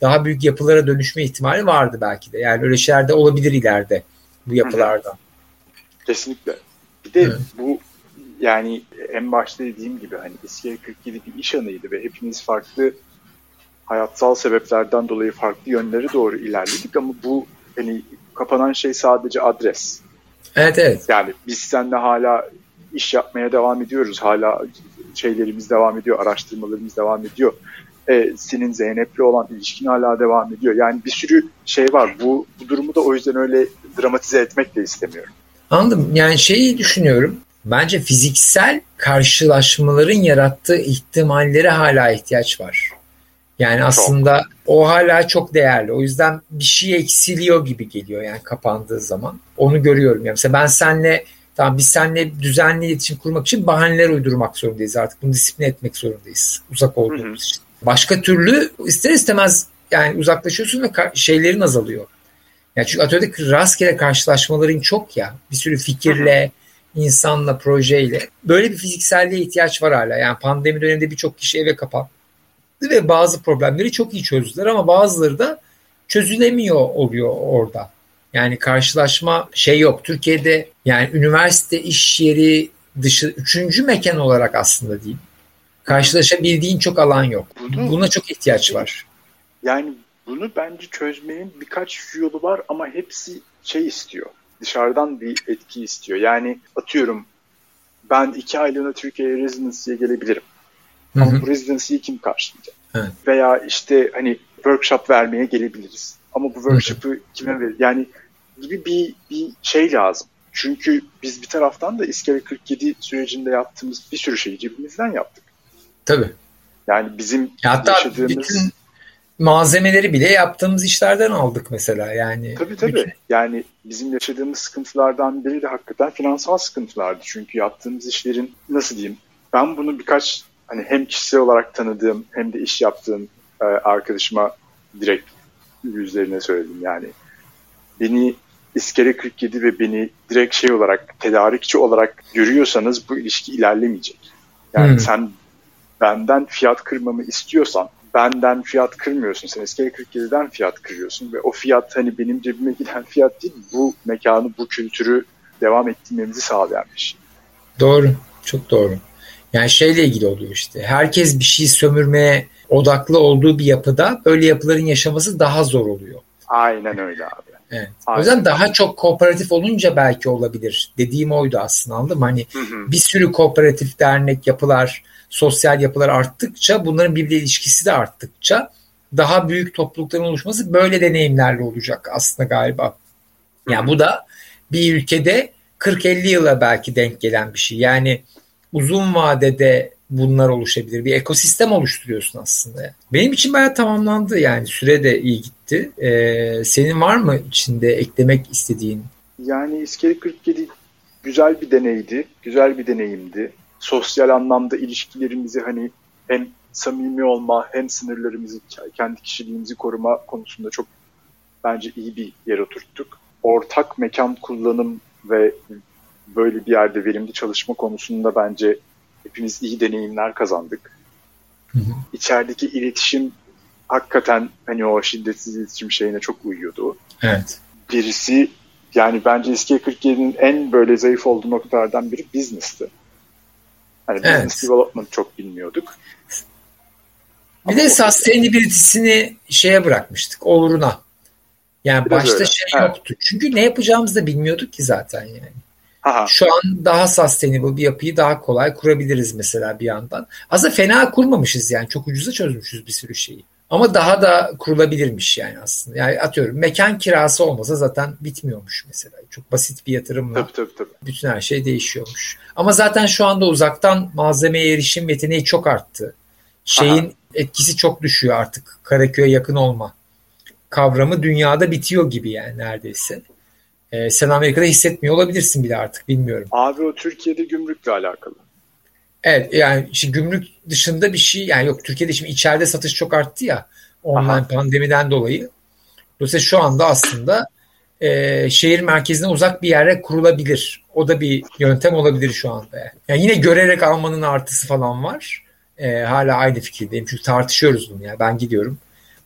daha büyük yapılara dönüşme ihtimali vardı belki de. Yani öyle şeyler de olabilir ileride bu yapılarda. Kesinlikle. Bir de evet. bu yani en başta dediğim gibi hani İskele 47 bir iş anıydı ve hepimiz farklı hayatsal sebeplerden dolayı farklı yönlere doğru ilerledik ama bu hani kapanan şey sadece adres. Evet evet. Yani biz seninle hala iş yapmaya devam ediyoruz. Hala şeylerimiz devam ediyor, araştırmalarımız devam ediyor. Ee, senin Zeynep'le olan ilişkin hala devam ediyor. Yani bir sürü şey var. Bu, bu durumu da o yüzden öyle dramatize etmek de istemiyorum. Anladım. Yani şeyi düşünüyorum. Bence fiziksel karşılaşmaların yarattığı ihtimallere hala ihtiyaç var. Yani aslında çok. o hala çok değerli. O yüzden bir şey eksiliyor gibi geliyor yani kapandığı zaman. Onu görüyorum. Yani mesela ben senle tamam biz senle düzenli iletişim kurmak için bahaneler uydurmak zorundayız artık. Bunu disipline etmek zorundayız. Uzak olduğumuz için. Başka türlü ister istemez yani uzaklaşıyorsun ve şeylerin azalıyor. Yani çünkü atölyede rastgele karşılaşmaların çok ya. Bir sürü fikirle, insanla, projeyle. Böyle bir fizikselliğe ihtiyaç var hala. Yani pandemi döneminde birçok kişi eve kapandı ve bazı problemleri çok iyi çözdüler ama bazıları da çözülemiyor oluyor orada. Yani karşılaşma şey yok. Türkiye'de yani üniversite, iş yeri dışı üçüncü mekan olarak aslında diyeyim. Karşılaşabildiğin çok alan yok. Bunu, Buna çok ihtiyaç var. Yani bunu bence çözmenin birkaç yolu var ama hepsi şey istiyor. Dışarıdan bir etki istiyor. Yani atıyorum ben iki aylığına Türkiye'ye residency'ye gelebilirim. Ama Hı-hı. bu residency'yi kim karşılayacak? Evet. Veya işte hani workshop vermeye gelebiliriz. Ama bu workshop'ı kime verir? Yani gibi bir, bir şey lazım. Çünkü biz bir taraftan da İskele 47 sürecinde yaptığımız bir sürü şeyi cebimizden yaptık. Tabii. Yani bizim Hatta yaşadığımız... bütün malzemeleri bile yaptığımız işlerden aldık mesela yani. Tabii tabii. Bütün... Yani bizim yaşadığımız sıkıntılardan biri de hakikaten finansal sıkıntılardı. Çünkü yaptığımız işlerin nasıl diyeyim ben bunu birkaç hani hem kişisel olarak tanıdığım hem de iş yaptığım e, arkadaşıma direkt yüzlerine söyledim yani. Beni İskele 47 ve beni direkt şey olarak tedarikçi olarak görüyorsanız bu ilişki ilerlemeyecek. Yani hmm. sen benden fiyat kırmamı istiyorsan benden fiyat kırmıyorsun. Sen İskele 47'den fiyat kırıyorsun ve o fiyat hani benim cebime [LAUGHS] giden fiyat değil bu mekanı, bu kültürü devam ettirmemizi sağlayan bir şey. Doğru. Çok doğru. Yani şeyle ilgili oluyor işte. Herkes bir şey sömürmeye odaklı olduğu bir yapıda böyle yapıların yaşaması daha zor oluyor. Aynen öyle abi. Evet. O yüzden daha çok kooperatif olunca belki olabilir. Dediğim oydu aslında anladın mı? Hani hı hı. bir sürü kooperatif dernek yapılar, sosyal yapılar arttıkça bunların birbiriyle ilişkisi de arttıkça daha büyük toplulukların oluşması böyle deneyimlerle olacak aslında galiba. Yani bu da bir ülkede 40-50 yıla belki denk gelen bir şey. Yani uzun vadede bunlar oluşabilir. Bir ekosistem oluşturuyorsun aslında. Benim için bayağı tamamlandı yani süre de iyi gitti. Ee, senin var mı içinde eklemek istediğin? Yani İskele 47 güzel bir deneydi. Güzel bir deneyimdi. Sosyal anlamda ilişkilerimizi hani hem samimi olma hem sınırlarımızı kendi kişiliğimizi koruma konusunda çok bence iyi bir yer oturttuk. Ortak mekan kullanım ve böyle bir yerde verimli çalışma konusunda bence hepimiz iyi deneyimler kazandık. Hı hı. İçerideki iletişim hakikaten hani o şiddetsiz iletişim şeyine çok uyuyordu. Evet. Birisi yani bence SK47'nin en böyle zayıf olduğu noktalardan biri business'tı. Hani evet. business development çok bilmiyorduk. Bir Ama de sustainability'sini şeye bırakmıştık, oluruna. Yani Biraz başta öyle. şey evet. yoktu. Çünkü ne yapacağımızı da bilmiyorduk ki zaten yani. Aha. Şu an daha sustainable bir yapıyı daha kolay kurabiliriz mesela bir yandan. Aslında fena kurmamışız yani. Çok ucuza çözmüşüz bir sürü şeyi. Ama daha da kurulabilirmiş yani aslında. Yani atıyorum mekan kirası olmasa zaten bitmiyormuş mesela. Çok basit bir yatırımla tabii, tabii, tabii. bütün her şey değişiyormuş. Ama zaten şu anda uzaktan malzemeye erişim yeteneği çok arttı. Şeyin Aha. etkisi çok düşüyor artık. Karaköy'e yakın olma kavramı dünyada bitiyor gibi yani neredeyse. Ee, sen Amerika'da hissetmiyor olabilirsin bile artık bilmiyorum. Abi o Türkiye'de gümrükle alakalı. Evet yani şimdi gümrük dışında bir şey yani yok Türkiye'de şimdi içeride satış çok arttı ya online Aha. pandemiden dolayı. Dolayısıyla şu anda aslında e, şehir merkezine uzak bir yere kurulabilir. O da bir yöntem olabilir şu anda. Yani, yani yine görerek almanın artısı falan var. E, hala aynı fikirdeyim çünkü tartışıyoruz bunu ya. Ben gidiyorum.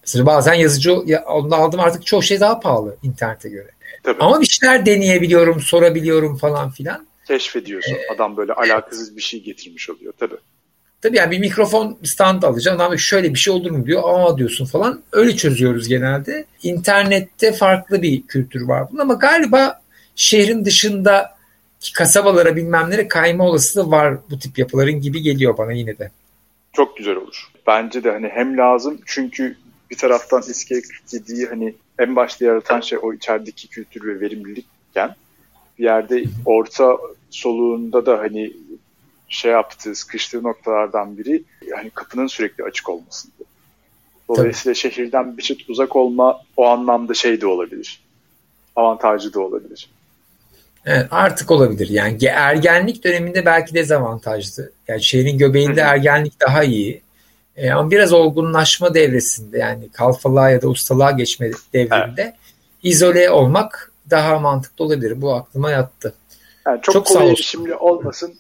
Mesela bazen yazıcı ya, onu aldım artık çok şey daha pahalı internete göre. Tabii. Ama bir şeyler deneyebiliyorum, sorabiliyorum falan filan. Keşfediyorsun. Ee, Adam böyle alakasız bir şey getirmiş oluyor tabii. Tabii yani bir mikrofon stand alacağım. Adam şöyle bir şey olur mu diyor. Aa diyorsun falan. Öyle çözüyoruz genelde. İnternette farklı bir kültür var bunun ama galiba şehrin dışında kasabalara bilmem nereye kayma olasılığı var bu tip yapıların gibi geliyor bana yine de. Çok güzel olur. Bence de hani hem lazım çünkü bir taraftan iskele 47'yi hani en başta yaratan şey o içerideki kültür ve verimlilikken bir yerde orta soluğunda da hani şey yaptığı, sıkıştığı noktalardan biri yani kapının sürekli açık olmasıydı. Dolayısıyla Tabii. şehirden bir çıt uzak olma o anlamda şey de olabilir. Avantajı da olabilir. Evet, artık olabilir. Yani ergenlik döneminde belki dezavantajlı. Yani şehrin göbeğinde ergenlik daha iyi. E, ama biraz olgunlaşma devresinde yani kalfalığa ya da ustalığa geçme devrinde evet. izole olmak daha mantıklı olabilir. Bu aklıma yattı. Yani çok, çok kolay erişimli olmasın.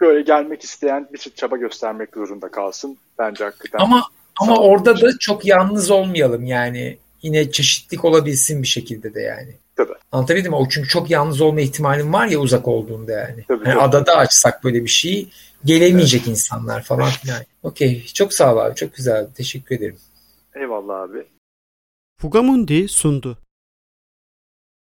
Böyle gelmek isteyen bir çaba göstermek zorunda kalsın. Bence hakikaten. Ama ama orada da çok yalnız olmayalım yani. Yine çeşitlik olabilsin bir şekilde de yani. Tabii. Anlatabildim mi? O çünkü çok yalnız olma ihtimalim var ya uzak olduğunda yani. Tabii, yani adada açsak böyle bir şeyi gelemeyecek evet. insanlar falan filan. Okey. Çok sağ ol abi. Çok güzel. Teşekkür ederim. Eyvallah abi. Fugamundi sundu.